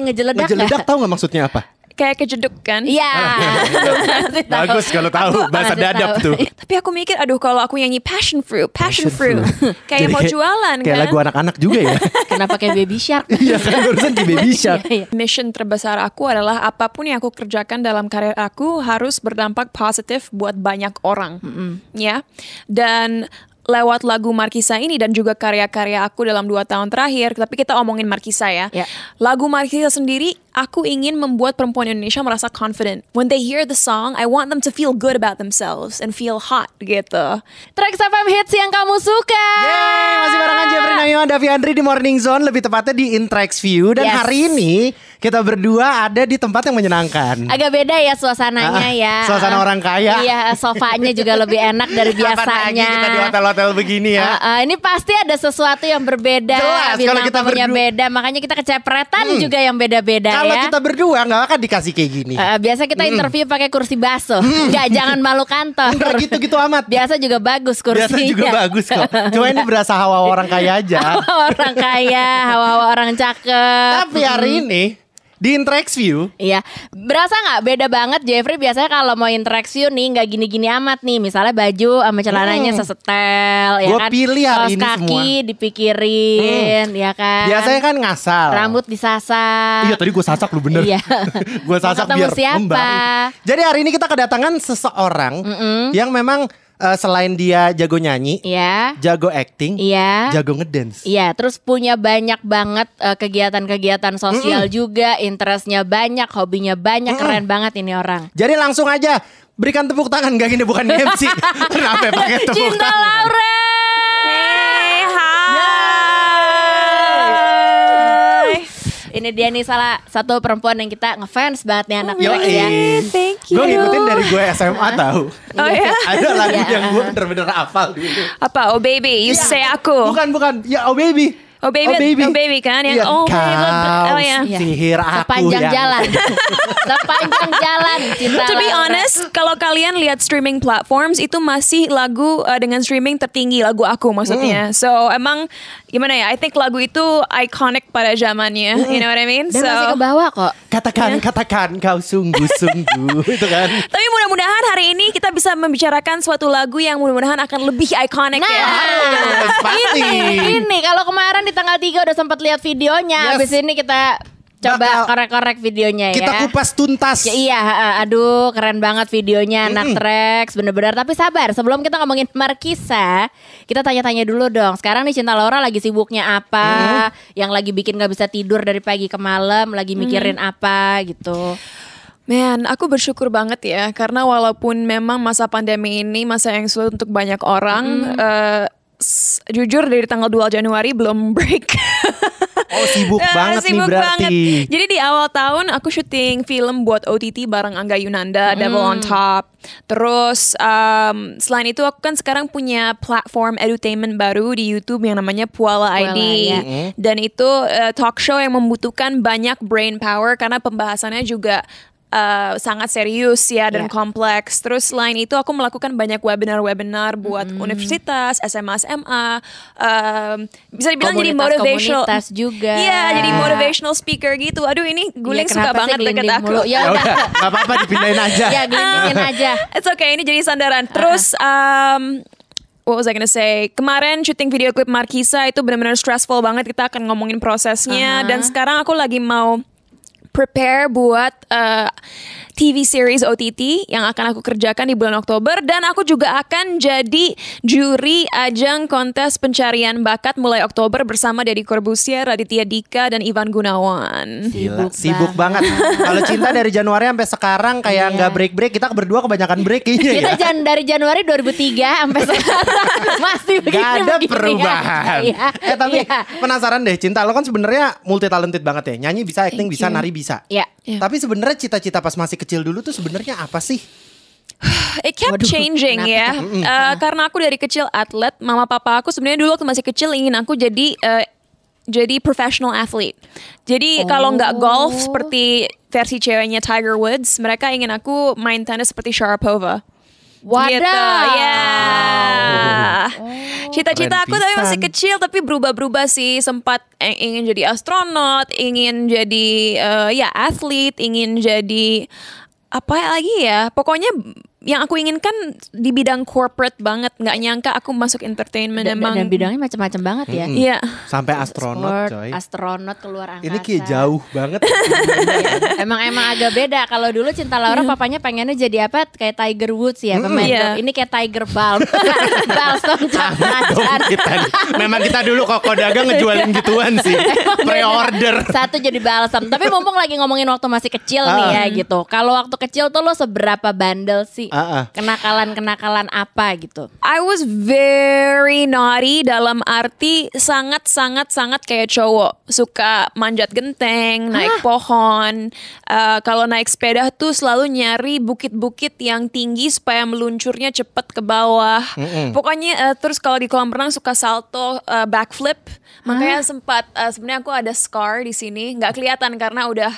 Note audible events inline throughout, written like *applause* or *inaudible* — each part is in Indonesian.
ngejeledak Ngejeledak tahu nggak maksudnya apa? Kayak kejeduk kan? Iya. Ah, *laughs* Bagus kalau tahu bahasa masih dadap tahu. tuh. Tapi aku mikir, aduh kalau aku nyanyi passion fruit, passion, Passion fruit, fruit. *laughs* kayak mau jualan Kayak kan? lagu anak-anak juga ya. *laughs* Kenapa kayak baby shark? Iya kan barusan di baby shark. Iya, iya. Mission terbesar aku adalah apa pun yang aku kerjakan dalam karir aku harus berdampak positif buat banyak orang, ya. Dan lewat lagu Markisa ini dan juga karya-karya aku dalam dua tahun terakhir, tapi kita omongin Markisa ya. Ya. Lagu Markisa sendiri, aku ingin membuat perempuan Indonesia merasa confident. When they hear the song, I want them to feel good about themselves and feel hot gitu. Track FM hits yang kamu suka. Yeay, masih barengan Jeffrey Nayuan, Davi Andri di Morning Zone, lebih tepatnya di Intrax View. Dan Yes. hari ini kita berdua ada di tempat yang menyenangkan. Agak beda ya suasananya Ah, ya. suasana orang kaya. Iya, sofanya juga lebih enak dari Kapan lagi biasanya. kita di hotel-hotel begini ya? Ah, ah, ini pasti ada sesuatu yang berbeda. Jelas, kalau kita berdua- beda, makanya kita kecepretan juga yang beda-beda Kalau ya. kita berdua nggak akan dikasih kayak gini. Ah, biasa kita interview pakai kursi baso. Enggak, jangan malu kantor. Enggak gitu-gitu amat. Biasa juga bagus kursinya. Biasa juga bagus kok. *laughs* Cuma ini berasa hawa orang kaya aja. orang kaya, hawa-hawa orang cakep. Tapi hari ini di Intrax View Iya, berasa nggak beda banget Jeffrey biasanya kalau mau interaksi nih nggak gini-gini amat nih, misalnya baju sama celananya sesetel, ya Hmm. Gua kan? pilih hari Kaos ini kaki semua. Hmm. dipikirin, ya kan? biasanya kan ngasal. rambut disasar. Iya tadi gue sasak lu bener Iya. *laughs* Gue sasak biar siapa? Jadi hari ini kita kedatangan seseorang Yang memang eh, selain dia jago nyanyi Iya, Jago acting iya. Jago ngedance Iya, terus punya banyak banget eh, kegiatan-kegiatan sosial juga, interestnya banyak, hobinya banyak, keren banget ini orang. Jadi langsung aja Berikan tepuk tangan Gak gini bukan MC Kenapa pakai tepuk Cinta tangan Laura. Ini dia nih salah satu perempuan yang kita ngefans banget nih anak Rex ya. Thank you. Gue ngikutin dari gue SMA tahu Oh ya? Ada lagu Iya. yang gue bener-bener hafal dulu Apa? Oh baby, you say aku. Bukan bukan Ya oh baby Oh baby, oh baby kan yang Iya. oh baby, Kau oh ya. Iya. sihir aku Sepanjang yang- jalan. *laughs* Sepanjang jalan cinta. To be honest, kalau kalian lihat streaming platforms itu masih lagu uh, dengan streaming tertinggi lagu aku maksudnya. So emang gimana ya? I think lagu itu iconic pada zamannya. You know what I mean? Dan so masih ke bawah kok. Katakan, Iya. katakan kau sungguh-sungguh *laughs* itu kan. tapi mudah-mudahan hari ini kita bisa membicarakan suatu lagu yang mudah-mudahan akan lebih iconic Nah, ya. Pasti. ini, ini kalau kemarin di tanggal 3 udah sempat lihat videonya. Yes. Abis ini kita coba korek-korek videonya Kita ya. kupas tuntas. Ya, iya, aduh keren banget videonya anak Trax bener-bener. Tapi sabar, sebelum kita ngomongin Markisa, kita tanya-tanya dulu dong. Sekarang nih Cinta Laura lagi sibuknya apa? Yang lagi bikin gak bisa tidur dari pagi ke malam, lagi mikirin apa gitu. Man, aku bersyukur banget ya karena walaupun memang masa pandemi ini masa yang sulit untuk banyak orang, eh, s- jujur dari tanggal 2 Januari belum *laughs* break. Oh sibuk Eh, banget nih sibuk berarti. banget. Jadi di awal tahun aku syuting film buat OTT bareng Angga Yunanda, Devil Hmm. on Top. Terus um, selain itu aku kan sekarang punya platform edutainment baru di YouTube yang namanya Puala ID. Puala, ya. Dan itu uh, talk show yang membutuhkan banyak brain power karena pembahasannya juga uh, sangat serius ya dan Ya. kompleks. Terus selain itu aku melakukan banyak webinar-webinar buat Hmm. universitas, SMA, SMA. Um, bisa dibilang jadi motivational. komunitas juga. Iya, jadi motivational speaker gitu. Aduh ini guling Iya, suka banget deket aku. mulu? Ya Ya udah. nggak apa-apa dipindahin aja. ya gelindingin aja. It's okay, ini jadi sandaran. Terus um, what was I gonna say? Kemarin syuting video klip Markisa itu benar-benar stressful banget. Kita akan ngomongin prosesnya. Dan sekarang aku lagi mau prepare buat uh, TV series OTT yang akan aku kerjakan di bulan Oktober dan aku juga akan jadi juri ajang kontes pencarian bakat mulai Oktober bersama Deddy Corbusier, Raditya Dika dan Ivan Gunawan. Gila, Sibuk sibuk banget. Kalau cinta dari Januari sampai sekarang kayak Iya. nggak break break. Kita berdua kebanyakan break kayaknya Kita ya. jan dari Januari 2003 sampai *laughs* sekarang masih begini Gak ada begini perubahan. aja. Eh tapi Iya. penasaran deh, cinta lo kan sebenarnya multi talented banget ya. Nyanyi bisa, acting Thank bisa, you. nari bisa. Iya. Iya. Tapi sebenarnya cita-cita pas masih kecil dulu tuh sebenarnya apa sih? *sighs* It kept Waduh, changing ya. Eh, karena aku dari kecil atlet, mama papa aku sebenarnya dulu waktu masih kecil ingin aku jadi eh, jadi professional athlete. Jadi kalau nggak golf seperti versi ceweknya Tiger Woods, mereka ingin aku main tenis seperti Sharapova. Wadah. Gitu, ya. Cita-cita aku tapi masih kecil tapi berubah-berubah sih. Sempat eh, ingin jadi astronot, ingin jadi eh, ya atlet, ingin jadi apa lagi ya? Pokoknya yang aku inginkan di bidang corporate banget. Nggak nyangka aku masuk entertainment Dan, emang. dan bidangnya macam-macam banget ya. Iya. Sampai astronot Sport, coy. astronot keluar angkasa. Ini kayak jauh banget. *laughs* Iya. emang emang agak beda. Kalau dulu Cinta Laura papanya pengennya jadi apa? Kayak Tiger Woods ya pemain Iya. golf. Ini kayak Tiger Balm. *laughs* Balsam kita. Memang kita dulu koko dagang ngejualin gituan sih. Pre-order. Satu jadi balsam. Tapi mumpung lagi ngomongin waktu masih kecil nih ya gitu. Kalau waktu kecil tuh lo seberapa bandel sih? Ah, ah. Kenakalan-kenakalan apa gitu? I was very naughty dalam arti sangat sangat sangat kayak cowok. Suka manjat genteng naik pohon. Eh, kalau naik sepeda tuh selalu nyari bukit-bukit yang tinggi supaya meluncurnya cepet ke bawah. Pokoknya eh, terus kalau di kolam renang suka salto eh, backflip. Makanya sempat eh, sebenarnya aku ada scar di sini. Nggak kelihatan karena udah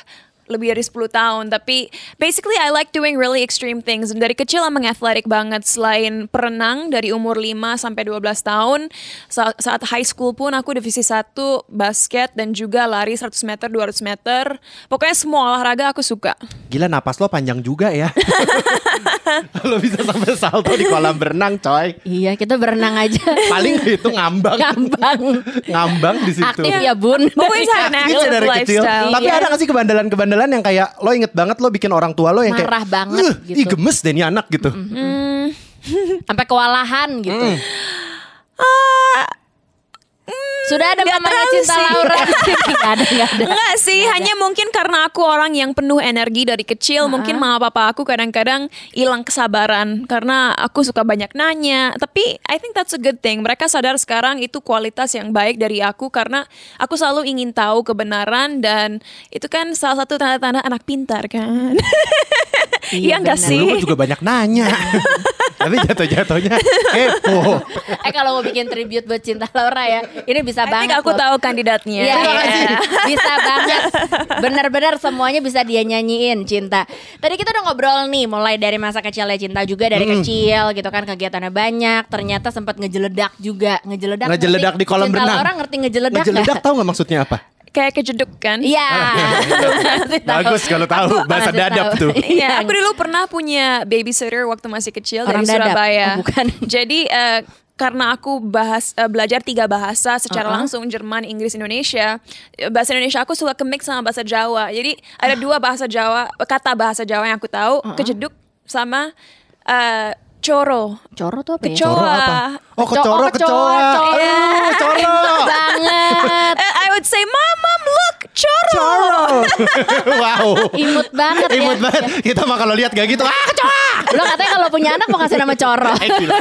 lebih dari 10 tahun tapi basically I like doing really extreme things Dan dari kecil emang athletic banget selain perenang dari umur 5 sampai 12 tahun Sa- saat high school pun aku divisi 1 basket dan juga lari 100 meter 200 meter pokoknya semua olahraga aku suka Gila napas lo panjang juga ya. *laughs* lo bisa sampai salto di kolam berenang coy. Iya kita berenang aja. Paling itu ngambang. Ngambang. ngambang di situ. Aktif ya bun. Have an Aktif dari kecil. Tapi Iya. ada gak sih kebandelan-kebandelan yang kayak lo inget banget lo bikin orang tua lo yang kayak Marah banget "Eh, gitu." Ih gemes deh nih anak gitu. *laughs* Sampai kewalahan gitu. Mm. Sudah ada Nggak mamanya Cinta sih. Laura. *laughs* Gak ada, gak ada. Enggak sih, hanya mungkin karena aku orang yang penuh energi dari kecil, mungkin mama papa aku kadang-kadang hilang kesabaran karena aku suka banyak nanya. Tapi I think that's a good thing. Mereka sadar sekarang itu kualitas yang baik dari aku karena aku selalu ingin tahu kebenaran dan itu kan salah satu tanda-tanda anak pintar kan. *laughs* Iya enggak benar. sih? Dulu gue juga banyak nanya. *laughs* Tapi jatuh-jatuhnya kepo. Eh kalau mau bikin tribute buat Cinta Laura ya, ini bisa I banget. aku loh. tahu kandidatnya. Iya, Iya. iya. bisa banget. Benar-benar semuanya bisa dia nyanyiin Cinta. Tadi kita udah ngobrol nih, mulai dari masa kecilnya Cinta juga dari kecil gitu kan kegiatannya banyak. Ternyata sempat ngejeledak juga, ngejeledak. Ngejeledak ngerti? di kolam Cinta renang. Laura ngerti ngejeledak Ngejeledak nggak? tahu nggak maksudnya apa? Kayak kejeduk kan? Iya. Pasti tahu. Bagus kalau tahu Aku bahasa dadap tahu. tuh. *laughs* Iya, aku dulu pernah punya babysitter waktu masih kecil Orang dari dadap? Surabaya. Oh, bukan. *laughs* Jadi eh, karena aku bahas eh, belajar tiga bahasa secara Uh-uh. langsung Jerman, Inggris, Indonesia. eh, Bahasa Indonesia aku suka kemix sama bahasa Jawa. Jadi ada dua bahasa Jawa, kata bahasa Jawa yang aku tahu, Uh-uh. kejeduk sama eh, coro. Coro tuh apa ya? Kecoa. Coro apa? Oh Kecoa, kecoro oh, kecoa, kecoa. coro. Aduh, coro. banget. Eh, I would say, Mom, Mom, look, coro. Coro. *laughs* wow. Imut banget ya. Imut banget. Kita mah kalau lihat kayak gitu, ah kecoa. Lo katanya kalau punya anak mau kasih nama Coro. *laughs* Eh, gila.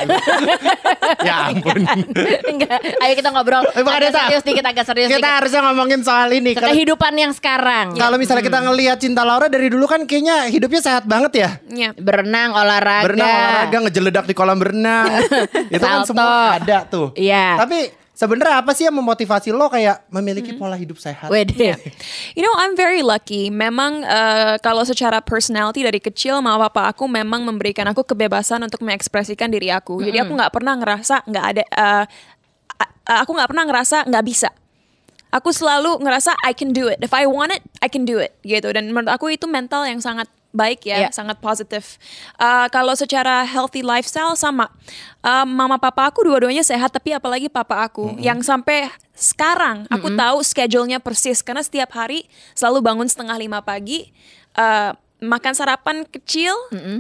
ya ampun. *laughs* Enggak. Ayo kita ngobrol. Eh, Bang agak serius dikit, agak serius Kita dikit. harusnya ngomongin soal ini. Kehidupan yang sekarang. Kalau misalnya kita ngelihat Cinta Laura dari dulu kan kayaknya hidupnya sehat banget ya. Iya. berenang, olahraga. Berenang olahraga ngejeledak di kolam berenang. Itu kan semua ada tuh. Iya. Tapi sebenarnya apa sih yang memotivasi lo kayak memiliki pola hidup sehat? Wede. You know, I'm very lucky. Memang eh, kalau secara personality dari kecil, mama papa aku memang memberikan aku kebebasan untuk mengekspresikan diri aku. Jadi aku nggak pernah ngerasa nggak ada. a- aku nggak pernah ngerasa nggak bisa. Aku selalu ngerasa I can do it. If I want it, I can do it. Gitu. Dan menurut aku itu mental yang sangat baik ya, Iya. sangat positif. Eh, kalau secara healthy lifestyle sama, Eh, mama papa aku dua-duanya sehat, tapi apalagi papa aku yang sampai sekarang aku tahu schedule-nya persis karena setiap hari selalu bangun setengah lima pagi. eh, makan sarapan kecil,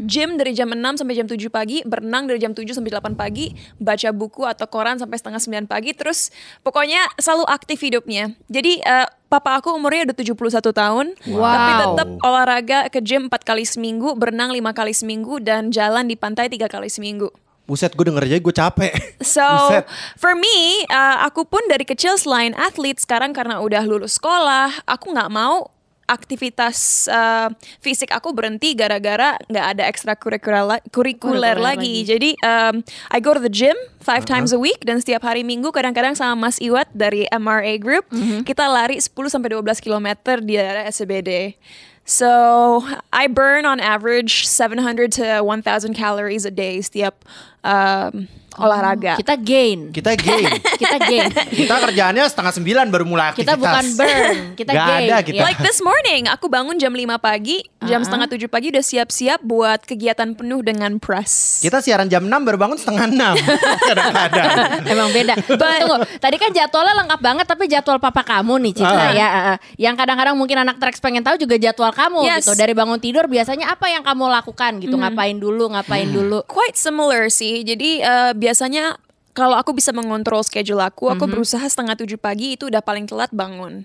gym dari jam 6 sampai jam 7 pagi, berenang dari jam 7 sampai 8 pagi, baca buku atau koran sampai setengah 9 pagi, terus pokoknya selalu aktif hidupnya. Jadi eh, papa aku umurnya udah 71 tahun, Wow. tapi tetap olahraga ke gym 4 kali seminggu, berenang 5 kali seminggu, dan jalan di pantai 3 kali seminggu. Buset gue denger aja gue capek. *laughs* So Buset. for me, uh, aku pun dari kecil selain atlet sekarang karena udah lulus sekolah, aku nggak mau aktivitas uh, fisik aku berhenti gara-gara nggak ada ekstrakurikuler la- kurikuler lagi. lagi. Jadi um, I go to the gym five times a week dan setiap hari Minggu kadang-kadang sama Mas Iwat dari MRA Group kita lari 10 sampai 12 km di daerah SCBD. So I burn on average 700 to 1000 calories a day setiap um, olahraga. Kita gain. Kita gain. *laughs* Kita gain. kita kerjaannya setengah sembilan baru mulai aktivitas. Kita bukan burn, kita Gak gain. ada kita. Like this morning, aku bangun jam 5 pagi, jam Uh-huh. setengah 7 pagi udah siap-siap buat kegiatan penuh dengan press. Kita siaran jam 6 baru bangun setengah 6. *laughs* Kadang-kadang. Emang beda. Tunggu, tadi kan jadwalnya lengkap banget tapi jadwal papa kamu nih Cinta Ah. ya. ah. Yang kadang-kadang mungkin anak Trax pengen tahu juga jadwal kamu Yes. gitu. Dari bangun tidur biasanya apa yang kamu lakukan gitu? Ngapain dulu, ngapain dulu? Quite similar sih. Jadi eh, biasanya kalau aku bisa mengontrol schedule aku, aku berusaha setengah tujuh pagi itu udah paling telat bangun.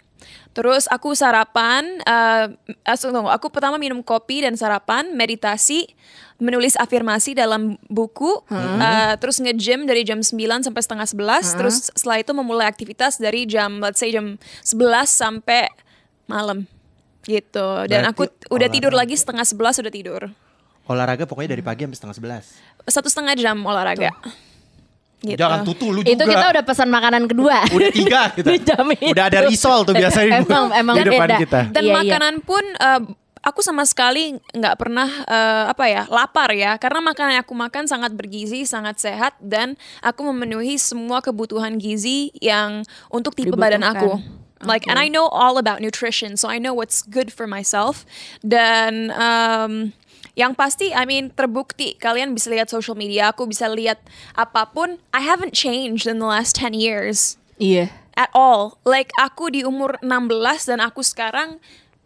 Terus aku sarapan, eh, tunggu, aku pertama minum kopi dan sarapan, meditasi, menulis afirmasi dalam buku, eh, terus nge-gym dari jam 9 sampai setengah 11, terus setelah itu memulai aktivitas dari jam, let's say jam 11 sampai malam. Gitu. Dan aku Berarti udah tidur lagi setengah 11 udah tidur. Olahraga pokoknya dari pagi sampai setengah 11. Satu setengah jam olahraga. Gitu. Jangan tutu lu juga. Itu kita udah pesan makanan kedua. Udah tiga *laughs* kita. Dijamin. Udah ada risol tuh biasanya Emang- emang di depan beda. kita. Dan Iya, iya. makanan pun eh, aku sama sekali nggak pernah eh, apa ya lapar ya karena makanan yang aku makan sangat bergizi, sangat sehat dan aku memenuhi semua kebutuhan gizi yang untuk tipe badan aku. Like and I know all about nutrition, so I know what's good for myself. Dan um, yang pasti, I mean terbukti kalian bisa lihat social media, aku bisa lihat apa pun. I haven't changed in the last 10 years Iya. at all. Like aku di umur 16 dan aku sekarang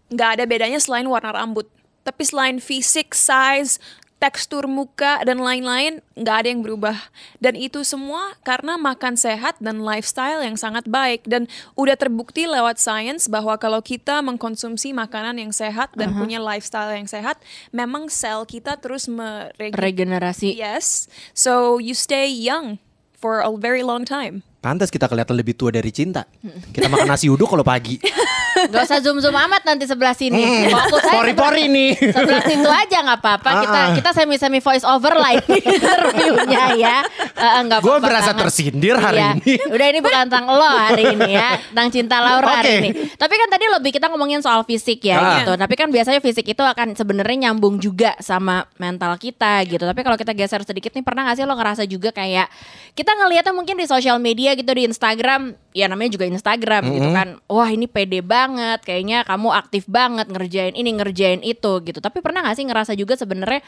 nggak ada bedanya selain warna rambut. Tapi selain fisik, size, tekstur muka dan lain-lain nggak ada yang berubah. Dan itu semua karena makan sehat dan lifestyle yang sangat baik dan udah terbukti lewat sains bahwa kalau kita mengkonsumsi makanan yang sehat dan punya lifestyle yang sehat, memang sel kita terus mereg- Regenerasi. Yes. So you stay young for a very long time. Pantas kita kelihatan lebih tua dari cinta. Kita makan nasi uduk kalau pagi. *laughs* Gak usah zoom-zoom amat nanti sebelah sini. Hmm, Fokus aja Pori-pori sebelah- nih. Sebelah situ aja nggak apa-apa. Kita Ah, ah. kita semi-semi voice over lah ini *laughs* interviewnya ya. Eh, nggak Gue apa-apa berasa banget. tersindir hari Iya. ini. Udah ini bukan tentang lo hari ini ya, tentang cinta Laura hari Oke. ini. Tapi kan tadi lebih kita ngomongin soal fisik ya Ah. gitu. Tapi kan biasanya fisik itu akan sebenarnya nyambung juga sama mental kita gitu. Tapi kalau kita geser sedikit nih pernah gak sih lo ngerasa juga kayak kita ngelihatnya mungkin di sosial media gitu di Instagram, ya namanya juga Instagram gitu kan. Wah, ini pede banget, kayaknya kamu aktif banget ngerjain ini ngerjain itu gitu. Tapi pernah gak sih ngerasa juga sebenarnya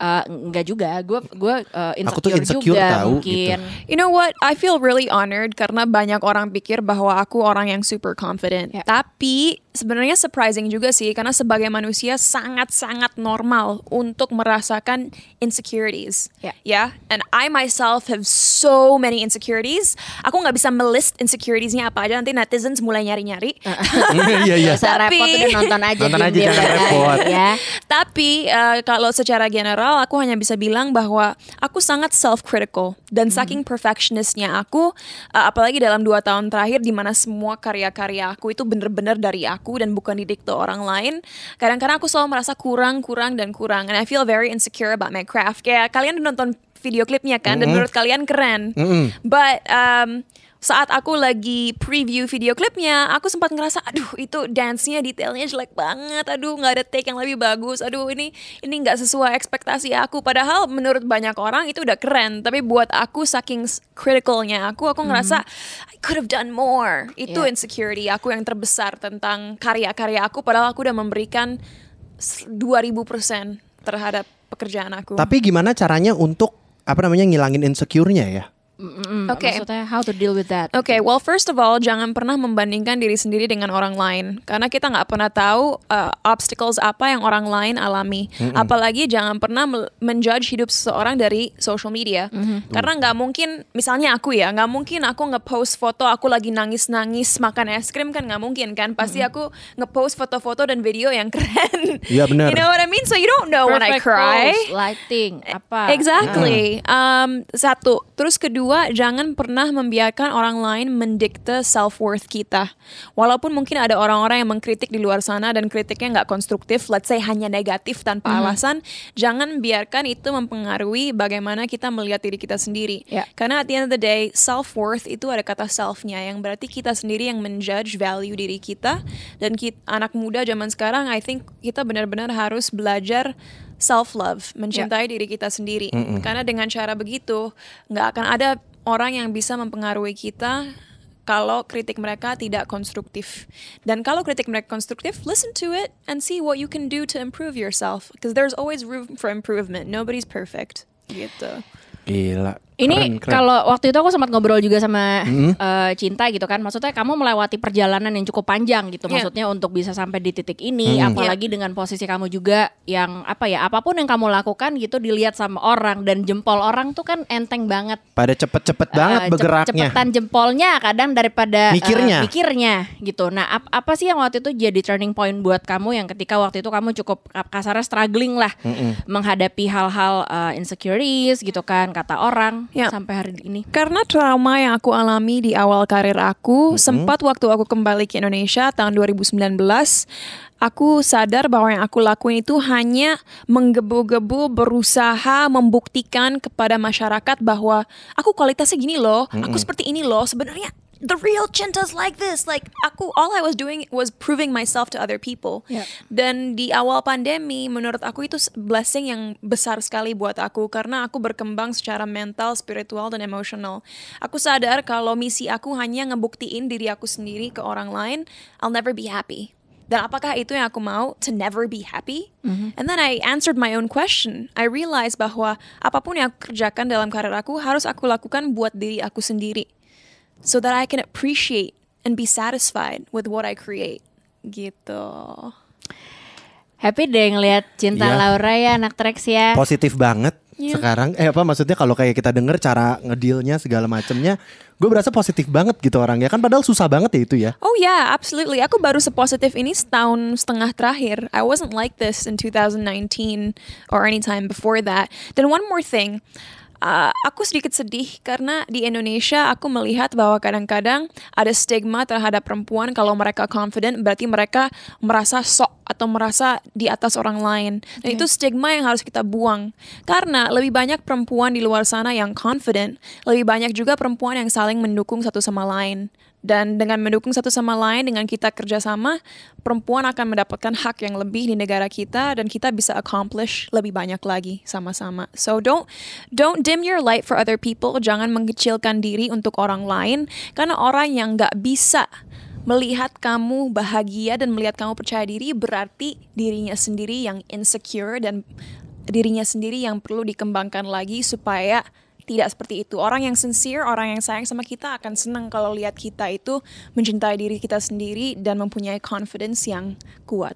eh, enggak juga, gue gue eh, insecure, Aku tuh insecure juga tahu, mungkin. You know what? I feel really honored karena banyak orang pikir bahwa aku orang yang super confident. Ya. Tapi sebenarnya surprising juga sih karena sebagai manusia sangat-sangat normal untuk merasakan insecurities. Ya. Ya, and I myself have so many insecurities. Aku nggak bisa melist insecuritiesnya apa aja nanti netizens mulai nyari-nyari. *laughs* Iya iya. Repot Tapi- udah nonton aja Nonton aja, jangan ya, repot. ya. Tapi eh, kalau secara general aku hanya bisa bilang bahwa aku sangat self-critical dan saking perfectionistnya aku, eh, apalagi dalam dua tahun terakhir di mana semua karya-karya aku itu bener-bener dari aku dan bukan didikte orang lain. Kadang-kadang aku selalu merasa kurang, kurang dan kurang, and I feel very insecure about my craft. Kayak kalian udah nonton video klipnya kan, dan menurut kalian keren. But um, saat aku lagi preview video klipnya, aku sempat ngerasa, aduh itu dance-nya detailnya jelek banget, aduh nggak ada take yang lebih bagus, aduh ini ini nggak sesuai ekspektasi aku. Padahal menurut banyak orang itu udah keren, tapi buat aku saking criticalnya aku, aku ngerasa I could have done more. Itu Yeah. insecurity aku yang terbesar tentang karya-karya aku, padahal aku udah memberikan s- 2000% terhadap pekerjaan aku. Tapi gimana caranya untuk apa namanya ngilangin insecure-nya ya? Mm, Oke. Maksudnya how to deal with that? Oke, well first of all jangan pernah membandingkan diri sendiri dengan orang lain karena kita nggak pernah tahu uh, obstacles apa yang orang lain alami. Apalagi jangan pernah menjudge hidup seseorang dari social media karena nggak mungkin, misalnya aku ya nggak mungkin aku ngepost foto aku lagi nangis-nangis makan es krim kan nggak mungkin kan? Pasti aku ngepost foto-foto dan video yang *laughs* keren. Iya, benar. You know what I mean? So you don't know when I Perfect cry. pose, lighting, apa? Exactly. Um, satu. Terus kedua, kedua, jangan pernah membiarkan orang lain mendikte self worth kita. Walaupun mungkin ada orang-orang yang mengkritik di luar sana dan kritiknya nggak konstruktif, let's say hanya negatif tanpa alasan, jangan biarkan itu mempengaruhi bagaimana kita melihat diri kita sendiri. Ya. Karena at the end of the day, self worth itu ada kata selfnya yang berarti kita sendiri yang menjudge value diri kita dan kit- anak muda zaman sekarang, I think kita benar-benar harus belajar self love, mencintai diri kita sendiri. Karena dengan cara begitu nggak akan ada orang yang bisa mempengaruhi kita kalau kritik mereka tidak konstruktif. Dan kalau kritik mereka konstruktif, listen to it and see what you can do to improve yourself. Because there's always room for improvement. Nobody's perfect. Gitu. Gila. Ini kalau waktu itu aku sempat ngobrol juga sama eh, Cinta gitu kan. Maksudnya kamu melewati perjalanan yang cukup panjang gitu. Iya. Maksudnya untuk bisa sampai di titik ini, apalagi dengan posisi kamu juga yang apa ya, apa pun yang kamu lakukan gitu dilihat sama orang dan jempol orang tuh kan enteng banget. pada cepet-cepet banget Eh, bergeraknya. cepetan jempolnya kadang daripada eh, Mikirnya. mikirnya gitu. Nah, ap- apa sih yang waktu itu jadi turning point buat kamu yang ketika waktu itu kamu cukup kasarnya struggling lah menghadapi hal-hal eh, insecurities gitu kan kata orang Ya. sampai hari ini. Karena trauma yang aku alami di awal karir aku, sempat waktu aku kembali ke Indonesia tahun 2019, aku sadar bahwa yang aku lakuin itu hanya menggebu-gebu berusaha membuktikan kepada masyarakat bahwa aku kualitasnya gini loh, aku seperti ini loh. Sebenarnya the real Cinta's like this. Like aku all I was doing was proving myself to other people. Yep. Dan di awal pandemi menurut aku itu blessing yang besar sekali buat aku karena aku berkembang secara mental, spiritual dan emosional. Aku sadar kalau misi aku hanya ngebuktiin diri aku sendiri ke orang lain, I'll never be happy. Dan apakah itu yang aku mau to never be happy? And then I answered my own question. I realized bahwa apa pun yang aku kerjakan dalam karir aku harus aku lakukan buat diri aku sendiri so that I can appreciate and be satisfied with what I create. Gitu. Happy deh ngeliat Cinta Iya. Laura ya anak Trax ya. Positif banget Iya. sekarang. Eh apa maksudnya kalau kayak kita denger cara ngedealnya segala macemnya, gue berasa positif banget gitu orangnya. Kan padahal susah banget ya itu ya. Oh yeah, absolutely. Aku baru sepositif ini setahun setengah terakhir. I wasn't like this in 2019 or any time before that. Dan one more thing. Uh, aku sedikit sedih karena di Indonesia aku melihat bahwa kadang-kadang ada stigma terhadap perempuan kalau mereka confident berarti mereka merasa sok atau merasa di atas orang lain. Dan itu stigma yang harus kita buang. Karena lebih banyak perempuan di luar sana yang confident, lebih banyak juga perempuan yang saling mendukung satu sama lain. Dan dengan mendukung satu sama lain, dengan kita kerjasama, perempuan akan mendapatkan hak yang lebih di negara kita dan kita bisa accomplish lebih banyak lagi sama-sama. So don't don't dim your light for other people. Jangan mengecilkan diri untuk orang lain karena orang yang nggak bisa melihat kamu bahagia dan melihat kamu percaya diri berarti dirinya sendiri yang insecure dan dirinya sendiri yang perlu dikembangkan lagi supaya tidak seperti itu. Orang yang sincere, orang yang sayang sama kita akan senang kalau lihat kita itu mencintai diri kita sendiri dan mempunyai confidence yang kuat.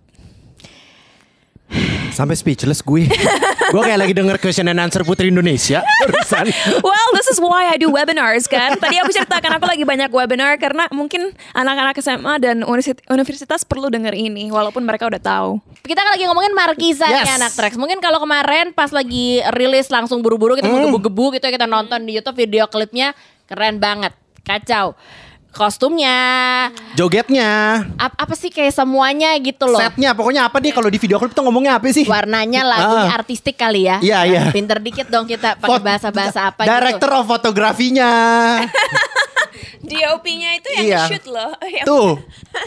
Sampai speechless gue. *laughs* gue kayak lagi denger question and answer Putri Indonesia *laughs* barusan. Well, this is why I do webinars kan. Tadi aku ceritakan aku lagi banyak webinar karena mungkin anak-anak SMA dan universit- universitas perlu denger ini walaupun mereka udah tahu. Kita kan lagi ngomongin Markisa nih Yes. anak Trax. Mungkin kalau kemarin pas lagi rilis langsung buru-buru kita menggebu-gebu gitu ya kita nonton di YouTube video klipnya keren banget. Kacau. Kostumnya, Jogetnya, ap- apa sih kayak semuanya gitu loh. setnya, pokoknya apa nih kalau di video klip tuh ngomongnya apa sih? Warnanya *laughs* lagunya Ah. artistik kali ya. Iya, iya. Pinter dikit dong kita pakai bahasa-bahasa apa Director gitu. of fotografinya. *laughs* DOP-nya itu yang Iya. shoot loh. *laughs* Yang- Tuh,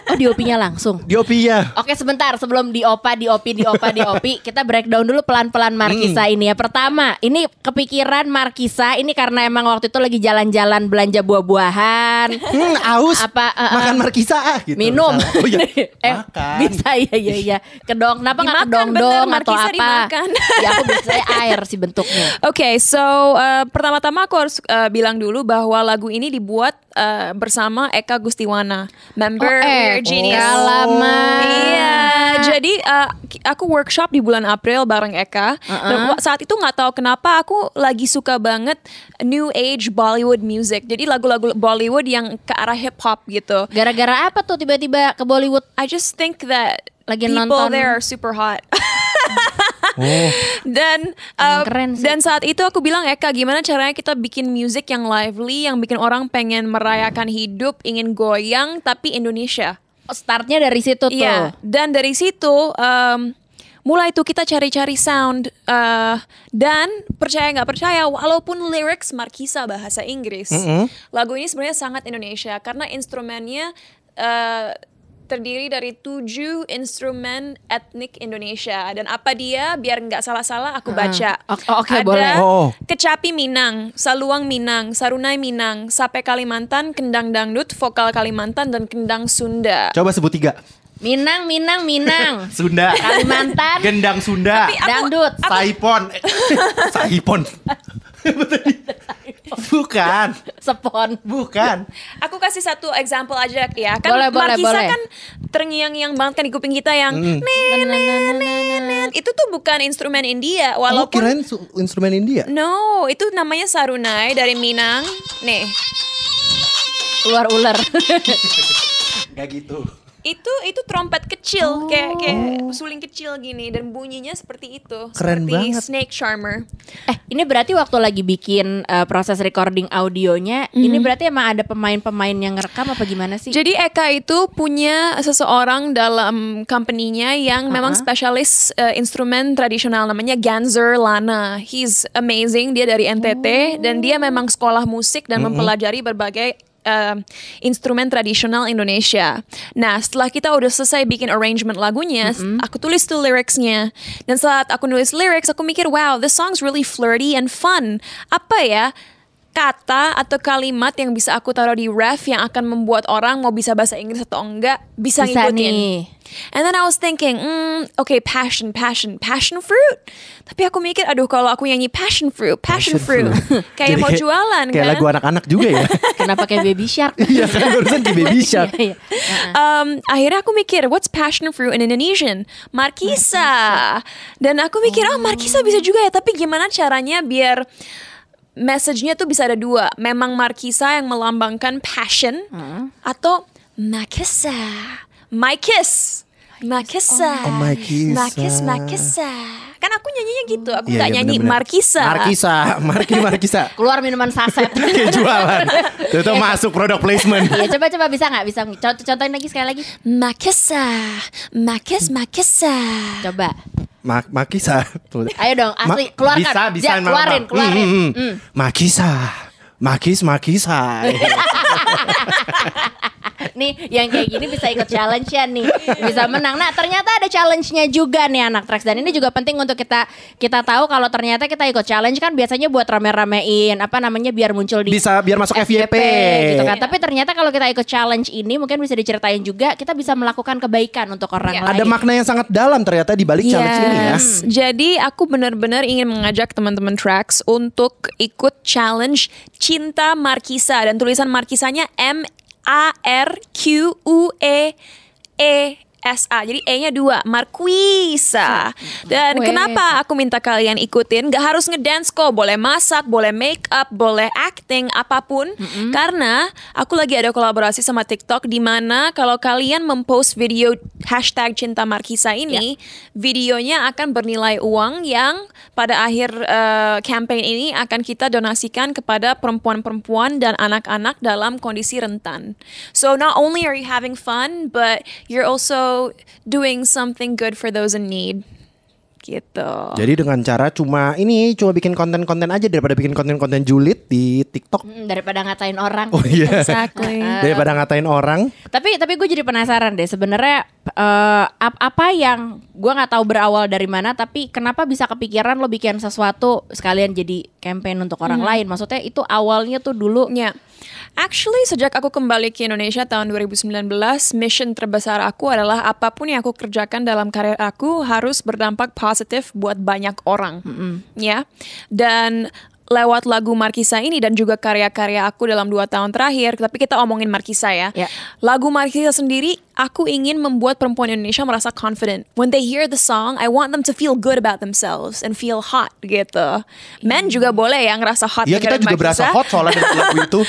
Oh DOP-nya langsung. DOP-nya. Oke sebentar sebelum diopa diopi diopa diopi *laughs* kita breakdown dulu pelan-pelan Markisa Hmm. ini ya. Pertama, ini kepikiran Markisa ini karena emang waktu itu lagi jalan-jalan belanja buah-buahan. Hmm, aus. Apa, uh, uh, Makan markisa ah gitu. minum. misalnya. Oh iya. *laughs* eh, Makan. bisa iya iya iya. Kedong, kenapa nggak Dimakan, kedong bener, dong atau Markisa apa? dimakan. ya aku biasanya air sih bentuknya. Oke, so uh, pertama-tama aku harus uh, bilang dulu bahwa lagu ini dibuat uh, bersama Eka Gustiwana, member Oh, Eka. Genius. Lama. Iya, jadi uh, aku workshop di bulan April bareng Eka. Dan wa- saat itu nggak tahu kenapa aku lagi suka banget new age Bollywood music. Jadi lagu-lagu Bollywood yang ke arah hip hop gitu. Gara-gara apa tuh tiba-tiba ke Bollywood? I just think that Lagi people nonton. there are super hot. *laughs* Oh. dan uh, keren sih. dan saat itu aku bilang Eka gimana caranya kita bikin music yang lively yang bikin orang pengen merayakan hidup ingin goyang tapi Indonesia Oh, Startnya dari situ tuh. Iya dan dari situ um, mulai tuh kita cari-cari sound uh, dan percaya nggak percaya walaupun lyrics Markisa bahasa Inggris lagu ini sebenarnya sangat Indonesia karena instrumennya uh, terdiri dari tujuh instrumen etnik Indonesia dan apa dia biar nggak salah-salah aku baca Oke, oke, ada boleh. Oh. kecapi Minang Saluang Minang Sarunai Minang Sape Kalimantan Kendang Dangdut Vokal Kalimantan dan Kendang Sunda Coba sebut tiga. Minang, Minang, Minang. *laughs* Sunda. Kalimantan. Gendang Sunda. Tapi aku- Dangdut. Saipon. Eh, *laughs* Saipon. *laughs* Bukan. Sepon. Bukan. Aku kasih satu example aja ya kan Boleh, boleh, Markisa boleh. kan terngiang-ngiang banget kan di kuping kita yang Hmm. nen, nen, nen, nen. itu tuh bukan instrumen India Oh, walaupun kirain su- instrumen India. no itu namanya sarunai dari Minang nih Keluar ular. Gak gitu. Itu itu trompet kecil kayak kayak suling kecil gini dan bunyinya seperti itu Keren seperti banget. snake charmer eh, ini berarti waktu lagi bikin uh, proses recording audionya, ini berarti emang ada pemain-pemain yang ngerekam apa gimana sih? Jadi Eka itu punya seseorang dalam company-nya yang memang spesialis uh, instrumen tradisional namanya Ganzer Lana. He's amazing, dia dari NTT dan dia memang sekolah musik dan mempelajari berbagai uh, instrumen tradisional Indonesia. Nah, setelah kita udah selesai bikin arrangement lagunya, aku tulis tuh lyricsnya. Dan saat aku nulis lyrics, aku mikir, wow, this song's really flirty and fun. Apa ya? Kata atau kalimat yang bisa aku taruh di ref yang akan membuat orang mau bisa bahasa Inggris atau enggak bisa, Bisa ngikutin. nih. And then I was thinking, hmm, okay, passion, passion, passion fruit. Tapi aku mikir, aduh kalau aku nyanyi passion fruit, passion, fruit, *laughs* kayak Jadi mau jualan Kayak kan? lagu anak-anak juga ya. *laughs* Kenapa kayak baby shark? *laughs* Iya kan barusan di Baby Shark. Iya, iya. Um, akhirnya aku mikir, what's passion fruit in Indonesian? Markisa. Dan aku mikir, oh Markisa bisa juga ya. Tapi gimana caranya biar message-nya tuh bisa ada dua. Memang Markisa yang melambangkan passion atau Makisa. My kiss. Makisa. Oh, Makisa. Makis, Makisa. Kan aku nyanyinya gitu. Aku Iya, nggak iya, nyanyi bener-bener. Markisa. Markisa, Marki Markisa. *laughs* Keluar minuman saset. *laughs* Kayak jualan. Itu tuh masuk product placement. Iya coba coba bisa nggak bisa contoh contohin lagi sekali lagi Makisa. Makis, Makisa. coba Ma Makisa. Ayo dong asli Ma- keluarkan Bisa, bisa. Ja, keluarin Mama. keluarin Hmm, hmm, Hmm. hmm. Makisa. Makis, Makisa. *laughs* *laughs* nih yang kayak gini bisa ikut challenge ya nih bisa menang nah ternyata ada challenge-nya juga nih anak tracks dan ini juga penting untuk kita kita tahu kalau ternyata kita ikut challenge kan biasanya buat rame-ramein apa namanya biar muncul di Bisa biar masuk FYP. gitu kan tapi ternyata kalau kita ikut challenge ini mungkin bisa diceritain juga kita bisa melakukan kebaikan untuk orang Iya. lain Ada makna yang sangat dalam ternyata di balik challenge ini ya. Yes. Jadi aku benar-benar ingin mengajak teman-teman Tracks untuk ikut challenge Cinta Markisa dan tulisan Markisanya M A R Q U E E S A. Jadi E-nya dua, Marquisa. Dan Weh. kenapa aku minta kalian ikutin? Gak harus ngedance kok, boleh masak, boleh make up, boleh acting, apa pun. Karena aku lagi ada kolaborasi sama TikTok di mana kalau kalian mempost video hashtag Cinta Markisa ini, videonya akan bernilai uang yang pada akhir eh, campaign ini akan kita donasikan kepada perempuan-perempuan dan anak-anak dalam kondisi rentan. So not only are you having fun, but you're also doing something good for those in need. Gitu. Jadi dengan cara cuma ini cuma bikin konten-konten aja daripada bikin konten-konten julid di TikTok. Hmm, daripada ngatain orang Oh iya. Exactly. *laughs* Daripada ngatain orang. tapi tapi gue jadi penasaran deh sebenarnya eh, ap- apa yang gue nggak tahu berawal dari mana tapi kenapa bisa kepikiran lo bikin sesuatu sekalian jadi campaign untuk orang lain maksudnya itu awalnya tuh dulu Ya, actually sejak aku kembali ke Indonesia tahun 2019, mission terbesar aku adalah apa pun yang aku kerjakan dalam karir aku harus berdampak positif buat banyak orang, ya. Dan lewat lagu Markisa ini dan juga karya-karya aku dalam dua tahun terakhir, tapi kita omongin Markisa ya. Ya. Lagu Markisa sendiri, aku ingin membuat perempuan Indonesia merasa confident. When they hear the song, I want them to feel good about themselves and feel hot gitu. Men juga boleh ya ngerasa hot. Iya kita juga berasa Markisa. hot soalnya dengan lagu itu.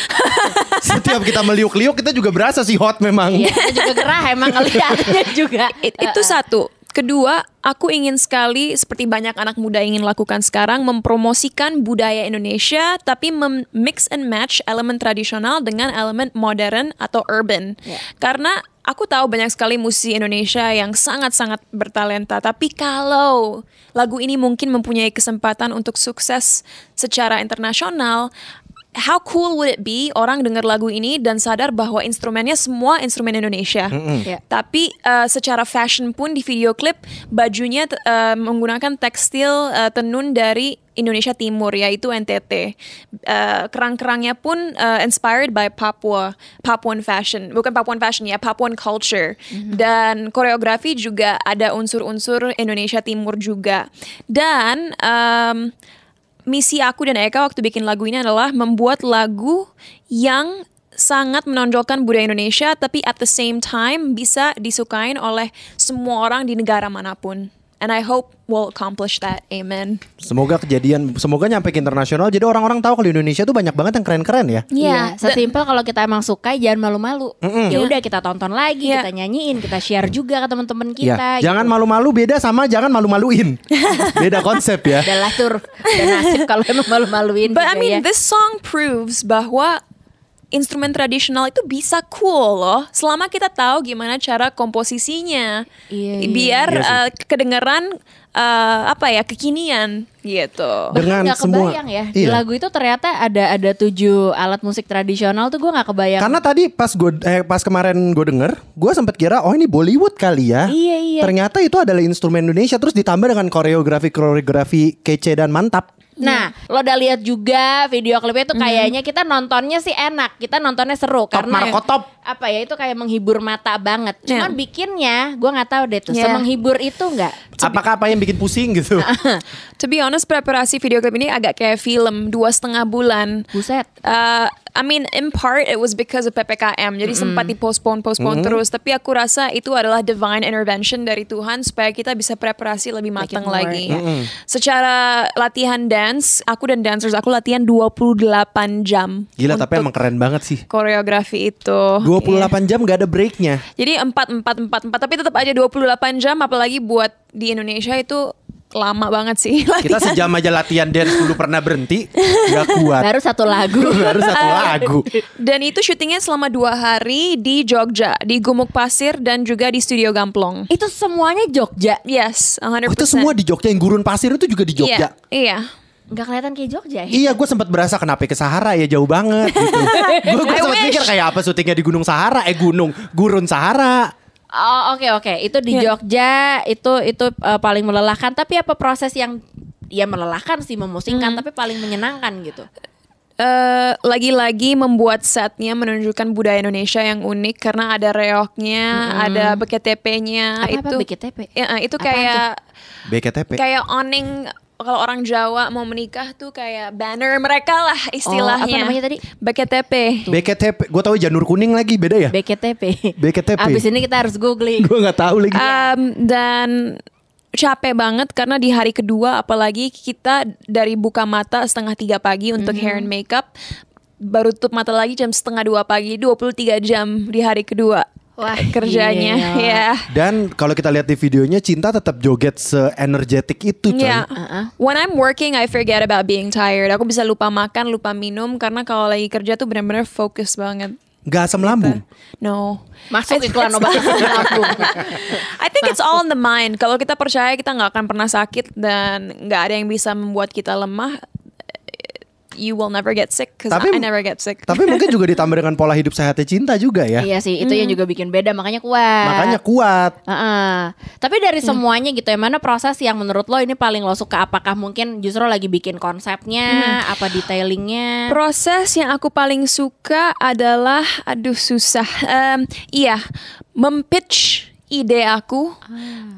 *laughs* Setiap kita meliuk-liuk kita juga berasa sih hot memang. Iya, kita juga gerah emang ngeliatnya juga It- itu satu. Kedua, aku ingin sekali seperti banyak anak muda ingin lakukan sekarang mempromosikan budaya Indonesia tapi mix and match elemen tradisional dengan elemen modern atau urban. Ya. Karena aku tahu banyak sekali musisi Indonesia yang sangat-sangat bertalenta, tapi kalau lagu ini mungkin mempunyai kesempatan untuk sukses secara internasional, how cool would it be orang dengar lagu ini dan sadar bahwa instrumennya semua instrumen Indonesia. Ya. Tapi uh, secara fashion pun di video klip bajunya t- uh, menggunakan tekstil uh, tenun dari Indonesia Timur yaitu NTT. Uh, kerang-kerangnya pun uh, inspired by Papua, Papuan fashion, bukan Papuan fashion ya, Papuan culture. Dan koreografi juga ada unsur-unsur Indonesia Timur juga. Dan um, misi aku dan Eka waktu bikin lagu ini adalah membuat lagu yang sangat menonjolkan budaya Indonesia tapi at the same time bisa disukain oleh semua orang di negara mana pun. And I hope we'll accomplish that. Amen. Semoga kejadian, semoga nyampe ke internasional. Jadi orang-orang tahu kalau di Indonesia tuh banyak banget yang keren-keren ya. Iya, sesimpel kalau kita emang suka jangan malu-malu. Ya udah kita tonton lagi, Iya. kita nyanyiin, kita share juga ke teman-teman Ya, kita. jangan gitu. malu-malu beda sama jangan malu-maluin. *laughs* beda konsep ya. Adalah tur dan nasib kalau emang malu-maluin But I mean, ya. this song proves bahwa instrumen tradisional itu bisa cool loh, selama kita tahu gimana cara komposisinya, Iya, iya. biar Iya uh, kedengeran uh, apa ya kekinian gitu. Dengan nggak semua. kebayang ya di Iya. lagu itu ternyata ada ada tujuh alat musik tradisional tuh gue nggak kebayang. Karena tadi pas gue eh, pas kemarin gue denger, gue sempet kira oh ini Bollywood kali ya. Iya, iya. Ternyata itu adalah instrumen Indonesia terus ditambah dengan koreografi koreografi kece dan mantap. Nah, lo udah lihat juga video klipnya tuh kayaknya kita nontonnya sih enak, kita nontonnya seru Top karena Marco top. Apa ya itu kayak menghibur mata banget. Cuman Yeah. bikinnya gue nggak tahu deh tuh Yeah. semenghibur itu nggak. Apakah apa yang bikin pusing gitu? *laughs* To be honest, preparasi video klip ini agak kayak film dua setengah bulan. Buset. Uh, I mean, in part it was because of ppkm, jadi sempat dipostpone, postpone terus. Tapi aku rasa itu adalah divine intervention dari Tuhan supaya kita bisa preparasi lebih matang lagi. ya. Secara latihan dance, aku dan dancers aku latihan 28 jam. Gila tapi emang keren banget sih. koreografi itu. 28 jam gak ada breaknya. Jadi 4 4 4 4 tapi tetap aja 28 jam apalagi buat di Indonesia itu lama banget sih. *laughs* Kita latihan. sejam aja latihan dance dulu pernah berhenti, gak kuat. Baru satu lagu. *laughs* Baru satu lagu. Dan itu syutingnya selama dua hari di Jogja, di Gumuk Pasir dan juga di Studio Gamplong. itu semuanya Jogja. Yes, 100%. Oh, itu semua di Jogja yang gurun pasir itu juga di Jogja. Iya, iya. Nggak kelihatan kayak Jogja ya. Iya, gue sempat berasa kenapa ke Sahara ya jauh banget gitu. *laughs* gue sempat mikir kayak apa syutingnya di Gunung Sahara, eh gunung, gurun Sahara. Oh oke oke itu di Iya. Jogja itu itu uh, paling melelahkan tapi apa proses yang ya melelahkan sih memusingkan tapi paling menyenangkan gitu. Eh, lagi-lagi membuat setnya menunjukkan budaya Indonesia yang unik karena ada reoknya, ada BKTP-nya Apa-apa itu BKTP? Ya, itu Apaan kayak BKTP. kayak awning kalau orang Jawa mau menikah tuh kayak banner mereka lah istilahnya. Oh, apa namanya tadi? BKTP. BKTP, gue tahu janur kuning lagi beda ya? BKTP. BKTP. Abis ini kita harus googling. *laughs* gue nggak tahu lagi. Um, dan capek banget karena di hari kedua apalagi kita dari buka mata setengah tiga pagi untuk hair and makeup baru tutup mata lagi jam setengah dua pagi 23 jam di hari kedua Wah, kerjanya gila. ya *laughs* Dan kalau kita lihat di videonya Cinta tetap joget se-energetic itu coy. Ya, when I'm working I forget about being tired. Aku bisa lupa makan, lupa minum karena kalau lagi kerja tuh benar-benar fokus banget. Gak asam lambung. No. Masuk iklan obat *laughs* asam lambung. *laughs* I think it's all in the mind. Kalau kita percaya kita nggak akan pernah sakit dan nggak ada yang bisa membuat kita lemah, you will never get sick. Cause Tapi- I never get sick. Tapi mungkin juga *laughs* ditambah dengan pola hidup sehatnya Cinta juga ya. Iya sih itu yang juga bikin beda makanya kuat. Makanya kuat. Heeh. Tapi dari semuanya gitu ya mana proses yang menurut lo ini paling lo suka? Apakah mungkin justru lagi bikin konsepnya, apa detailingnya? Proses yang aku paling suka adalah, aduh susah. Em, iya, mempitch ide aku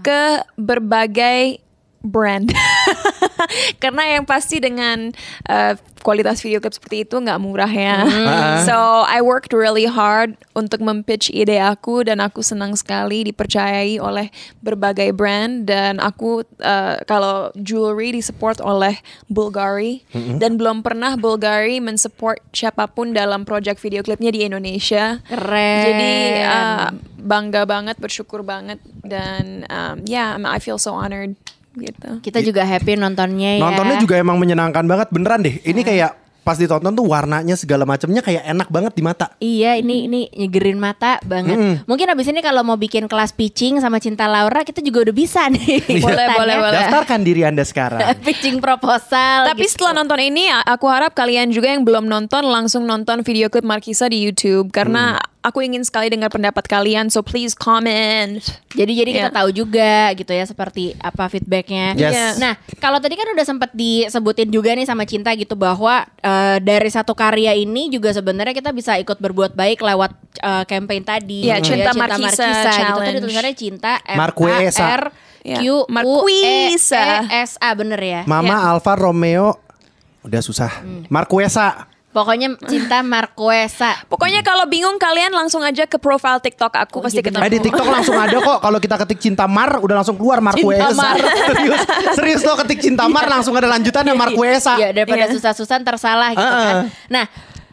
ke berbagai brand. *laughs* *laughs* Karena yang pasti dengan uh, kualitas video klip seperti itu nggak murah ya. *laughs* Ah. So I worked really hard untuk mempitch ide aku dan aku senang sekali dipercayai oleh berbagai brand dan aku uh, kalau jewelry disupport oleh Bulgari dan belum pernah Bulgari mensupport siapa pun dalam project video klipnya di Indonesia. Keren. Jadi uh, bangga banget, bersyukur banget dan um, yeah, I feel so honored gitu. Kita juga happy nontonnya ya. Nontonnya juga emang menyenangkan banget beneran deh. Ini kayak pas ditonton tuh warnanya segala macamnya kayak enak banget di mata. Iya ini ini nyegerin mata banget. Mungkin abis ini kalau mau bikin kelas pitching sama Cinta Laura kita juga udah bisa nih. *laughs* Boleh, ikutannya. boleh, boleh. Daftarkan diri Anda sekarang. *laughs* pitching proposal. Tapi gitu. setelah nonton ini, aku harap kalian juga yang belum nonton langsung nonton video klip Markisa di YouTube karena aku ingin sekali dengar pendapat kalian. So please comment. Jadi jadi kita Iya. tahu juga gitu ya seperti apa feedbacknya. Yes. Iya. Nah kalau tadi kan udah sempat disebutin juga nih sama Cinta gitu bahwa eh, dari satu karya ini juga sebenarnya kita bisa ikut berbuat baik lewat eh, campaign tadi. Iya, gitu Cinta Markisa gitu tadi Challenge. tulisannya Cinta M Marquesa. A R Iya. Q U E Marquesa. E S A bener ya. Mama Alfa Romeo udah susah. Marquesa. Pokoknya Cinta Marquesa. Pokoknya kalau bingung kalian langsung aja ke profile TikTok aku Oh, pasti iya ketemu. Eh di TikTok langsung ada kok kalau kita ketik cinta Mar udah langsung keluar Marquesa. Mar. *laughs* serius, serius lo ketik cinta Mar langsung ada lanjutannya Marquesa. Iya daripada Iya. susah-susah tersalah gitu kan. Nah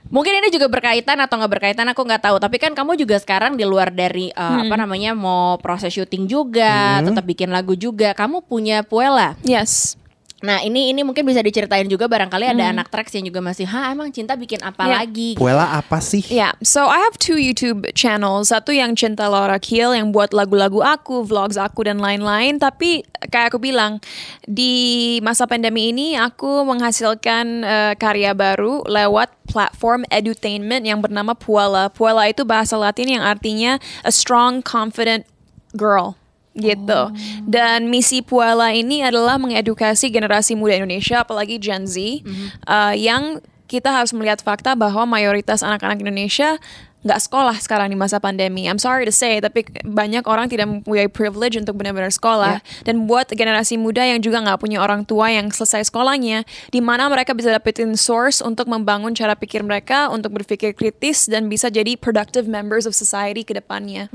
Mungkin ini juga berkaitan atau nggak berkaitan aku nggak tahu. Tapi kan kamu juga sekarang di luar dari uh, Hmm. apa namanya mau proses syuting juga, tetap bikin lagu juga. Kamu punya Puella. Yes. Nah ini ini mungkin bisa diceritain juga barangkali ada anak tracks yang juga masih, ha emang cinta bikin apa Iya. lagi? Puella apa sih? Yeah, so I have two YouTube channels. Satu yang Cinta Laura Kiel yang buat lagu-lagu aku, vlogs aku dan lain-lain. Tapi kayak aku bilang di masa pandemi ini aku menghasilkan eh, karya baru lewat platform edutainment yang bernama Puella. Puella itu bahasa Latin yang artinya a strong, confident girl gitu. Dan misi Puella ini adalah mengedukasi generasi muda Indonesia, apalagi Gen Z, uh, yang kita harus melihat fakta bahwa mayoritas anak-anak Indonesia nggak sekolah sekarang di masa pandemi. I'm sorry to say, tapi banyak orang tidak mempunyai privilege untuk benar-benar sekolah. Dan buat generasi muda yang juga nggak punya orang tua yang selesai sekolahnya, di mana mereka bisa dapetin source untuk membangun cara pikir mereka, untuk berpikir kritis dan bisa jadi productive members of society ke depannya.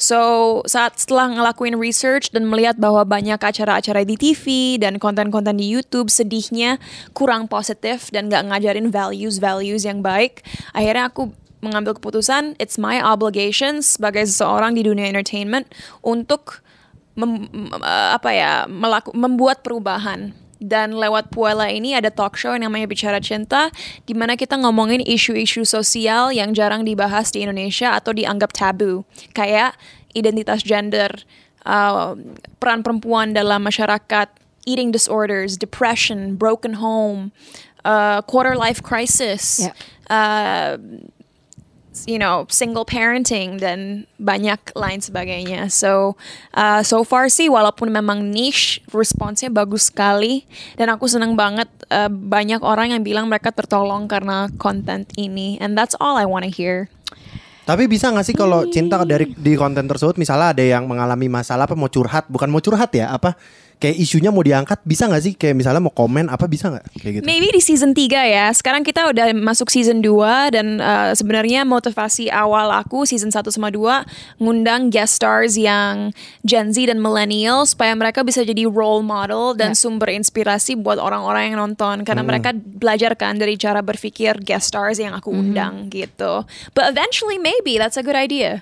So saat setelah ngelakuin research dan melihat bahwa banyak acara-acara di TV dan konten-konten di YouTube sedihnya kurang positif dan nggak ngajarin values-values yang baik, akhirnya aku mengambil keputusan it's my obligation sebagai seseorang di dunia entertainment untuk mem- uh, apa ya melaku- membuat perubahan dan lewat Puella ini ada talk show yang namanya Bicara Cinta di mana kita ngomongin isu-isu sosial yang jarang dibahas di Indonesia atau dianggap tabu kayak identitas gender, uh, peran perempuan dalam masyarakat, eating disorders, depression, broken home, uh, quarter life crisis, Ya. uh, you know single parenting dan banyak lain sebagainya. So uh, so far sih walaupun memang niche responsnya bagus sekali dan aku senang banget uh, banyak orang yang bilang mereka tertolong karena konten ini and that's all I wanna hear. Tapi bisa gak sih kalau cinta dari di konten tersebut misalnya ada yang mengalami masalah apa mau curhat, bukan mau curhat ya, apa kayak isunya mau diangkat bisa gak sih kayak misalnya mau komen apa bisa nggak kayak gitu? Maybe di season 3 ya. Sekarang kita udah masuk season 2 dan uh, sebenarnya motivasi awal aku season 1 sama 2 ngundang guest stars yang Gen Z dan millennial supaya mereka bisa jadi role model dan Ya. sumber inspirasi buat orang-orang yang nonton karena mereka belajar kan dari cara berpikir guest stars yang aku undang gitu. But eventually maybe that's a good idea.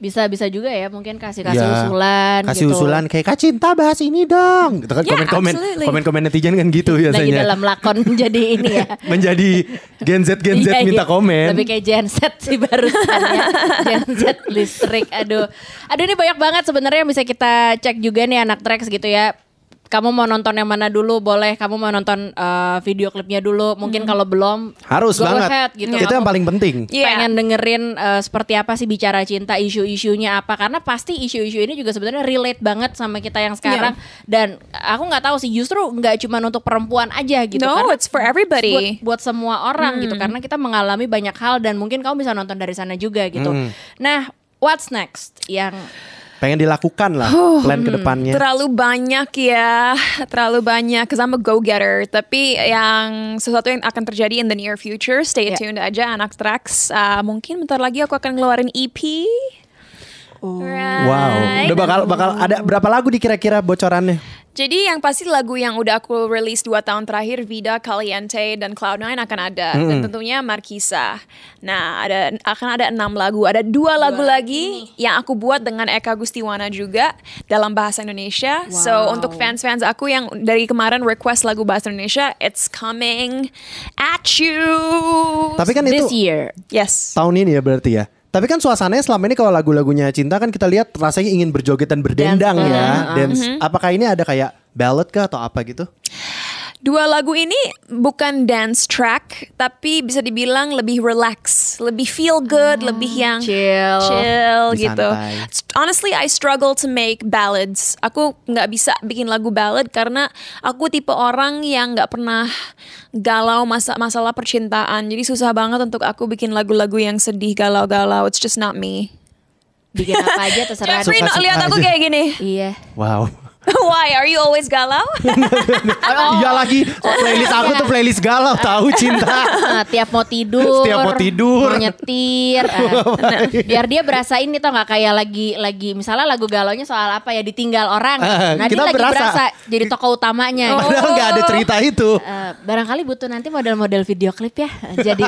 Bisa bisa juga ya mungkin kasih kasih Ya, usulan kasih gitu. usulan kayak kak cinta bahas ini dong gitu kan Yeah, komen-komen absolutely. komen-komen netizen kan gitu Lagi biasanya dalam lakon *laughs* jadi ini ya. *laughs* menjadi Gen Z Gen Z Iya, minta iya. komen Lebih kayak genset sih barusan ya. *laughs* genset listrik. Aduh. Aduh ini banyak banget sebenarnya yang bisa kita cek juga nih anak Trax gitu ya. Kamu mau nonton yang mana dulu boleh. Kamu mau nonton eh, video klipnya dulu. Mungkin kalau belum harus go banget ahead gitu. itu yang paling penting Iya. pengen dengerin eh, seperti apa sih bicara cinta isu-isunya apa karena pasti isu-isu ini juga sebenarnya relate banget sama kita yang sekarang dan aku nggak tahu sih justru nggak cuma untuk perempuan aja gitu No, karena it's for everybody. buat, buat semua orang gitu karena kita mengalami banyak hal dan mungkin kamu bisa nonton dari sana juga gitu. Nah, what's next yang pengen dilakukan lah plan ke depannya. Terlalu banyak ya, terlalu banyak. Cause I'm a go-getter. Tapi yang sesuatu yang akan terjadi in the near future, stay Yeah. tuned aja anak tracks. Uh, mungkin bentar lagi aku akan ngeluarin EP. Right. Wow, udah bakal bakal ada berapa lagu di kira-kira bocorannya? Jadi yang pasti lagu yang udah aku release 2 tahun terakhir Vida, Caliente, dan Cloud9 akan ada dan tentunya Markisa. Nah ada akan ada enam lagu, ada dua lagu lagi yang aku buat dengan Eka Gustiwana juga dalam bahasa Indonesia. So Wow. untuk fans-fans aku yang dari kemarin request lagu bahasa Indonesia, it's coming at you. Tapi kan This itu year. yes. tahun ini ya berarti ya. Tapi kan suasananya selama ini kalau lagu-lagunya cinta kan kita lihat rasanya ingin berjoget dan berdendang Dance, ya. uh, Dance. Apakah ini ada kayak ballad kah atau apa gitu? Dua lagu ini bukan dance track, tapi bisa dibilang lebih relax, lebih feel good, lebih yang chill. chill gitu. santai. Honestly, I struggle to make ballads. Aku nggak bisa bikin lagu ballad karena aku tipe orang yang nggak pernah galau masa masalah percintaan. Jadi susah banget untuk aku bikin lagu-lagu yang sedih galau-galau. It's just not me. Bikin apa aja terserah. Jeffrey, lihat aku kayak gini. Iya. Wow. *laughs* Why? Are you always galau? *laughs* Iya lagi playlist aku tuh playlist galau tahu cinta. *laughs* Tiap mau tidur, Setiap mau tidur. mau nyetir, eh, biar dia berasa ini tau nggak kayak lagi lagi misalnya lagu galaunya soal apa ya ditinggal orang, Eh, nah kita dia lagi berasa. berasa jadi tokoh utamanya. gitu. Padahal nggak ada cerita itu. Eh, barangkali butuh nanti model-model video klip ya, jadi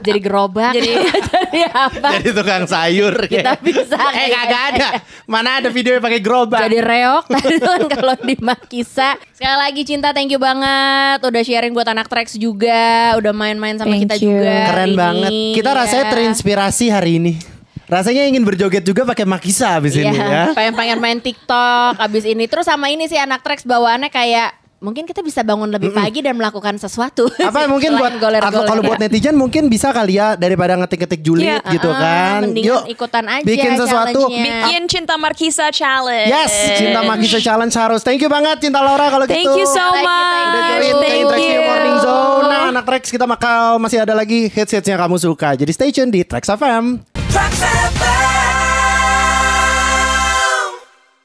jadi gerobak, jadi, jadi apa? Jadi tukang sayur. Kita bisa Eh kagak ada. Mana ada video yang pakai gerobak? Jadi reok *laughs* kalau di Makisa. Sekali lagi cinta thank you banget udah sharing buat anak tracks juga, udah main-main sama Thank kita you. juga. Keren banget. ini, Kita rasanya ya. terinspirasi hari ini. Rasanya ingin berjoget juga pakai makisa abis ini Iya, ya. pengen-pengen main TikTok abis ini. Terus sama ini sih anak tracks bawaannya kayak mungkin kita bisa bangun lebih pagi dan melakukan sesuatu. Apa *laughs* mungkin buat goler-goler. atau kalau buat netizen mungkin bisa kali ya daripada ngetik-ngetik julid Iya. gitu Ah, kan. mendingan ikutan aja bikin sesuatu. Bikin Cinta Markisa Challenge. Yes, Cinta Magisa Challenge harus. Thank you banget Cinta Laura kalau Thank gitu. you so Thank you, much. Udah join ke you. Morning Zone. Nah, anak Trax kita bakal masih ada lagi yang kamu suka. Jadi stay tune di Trax FM. Trax FM.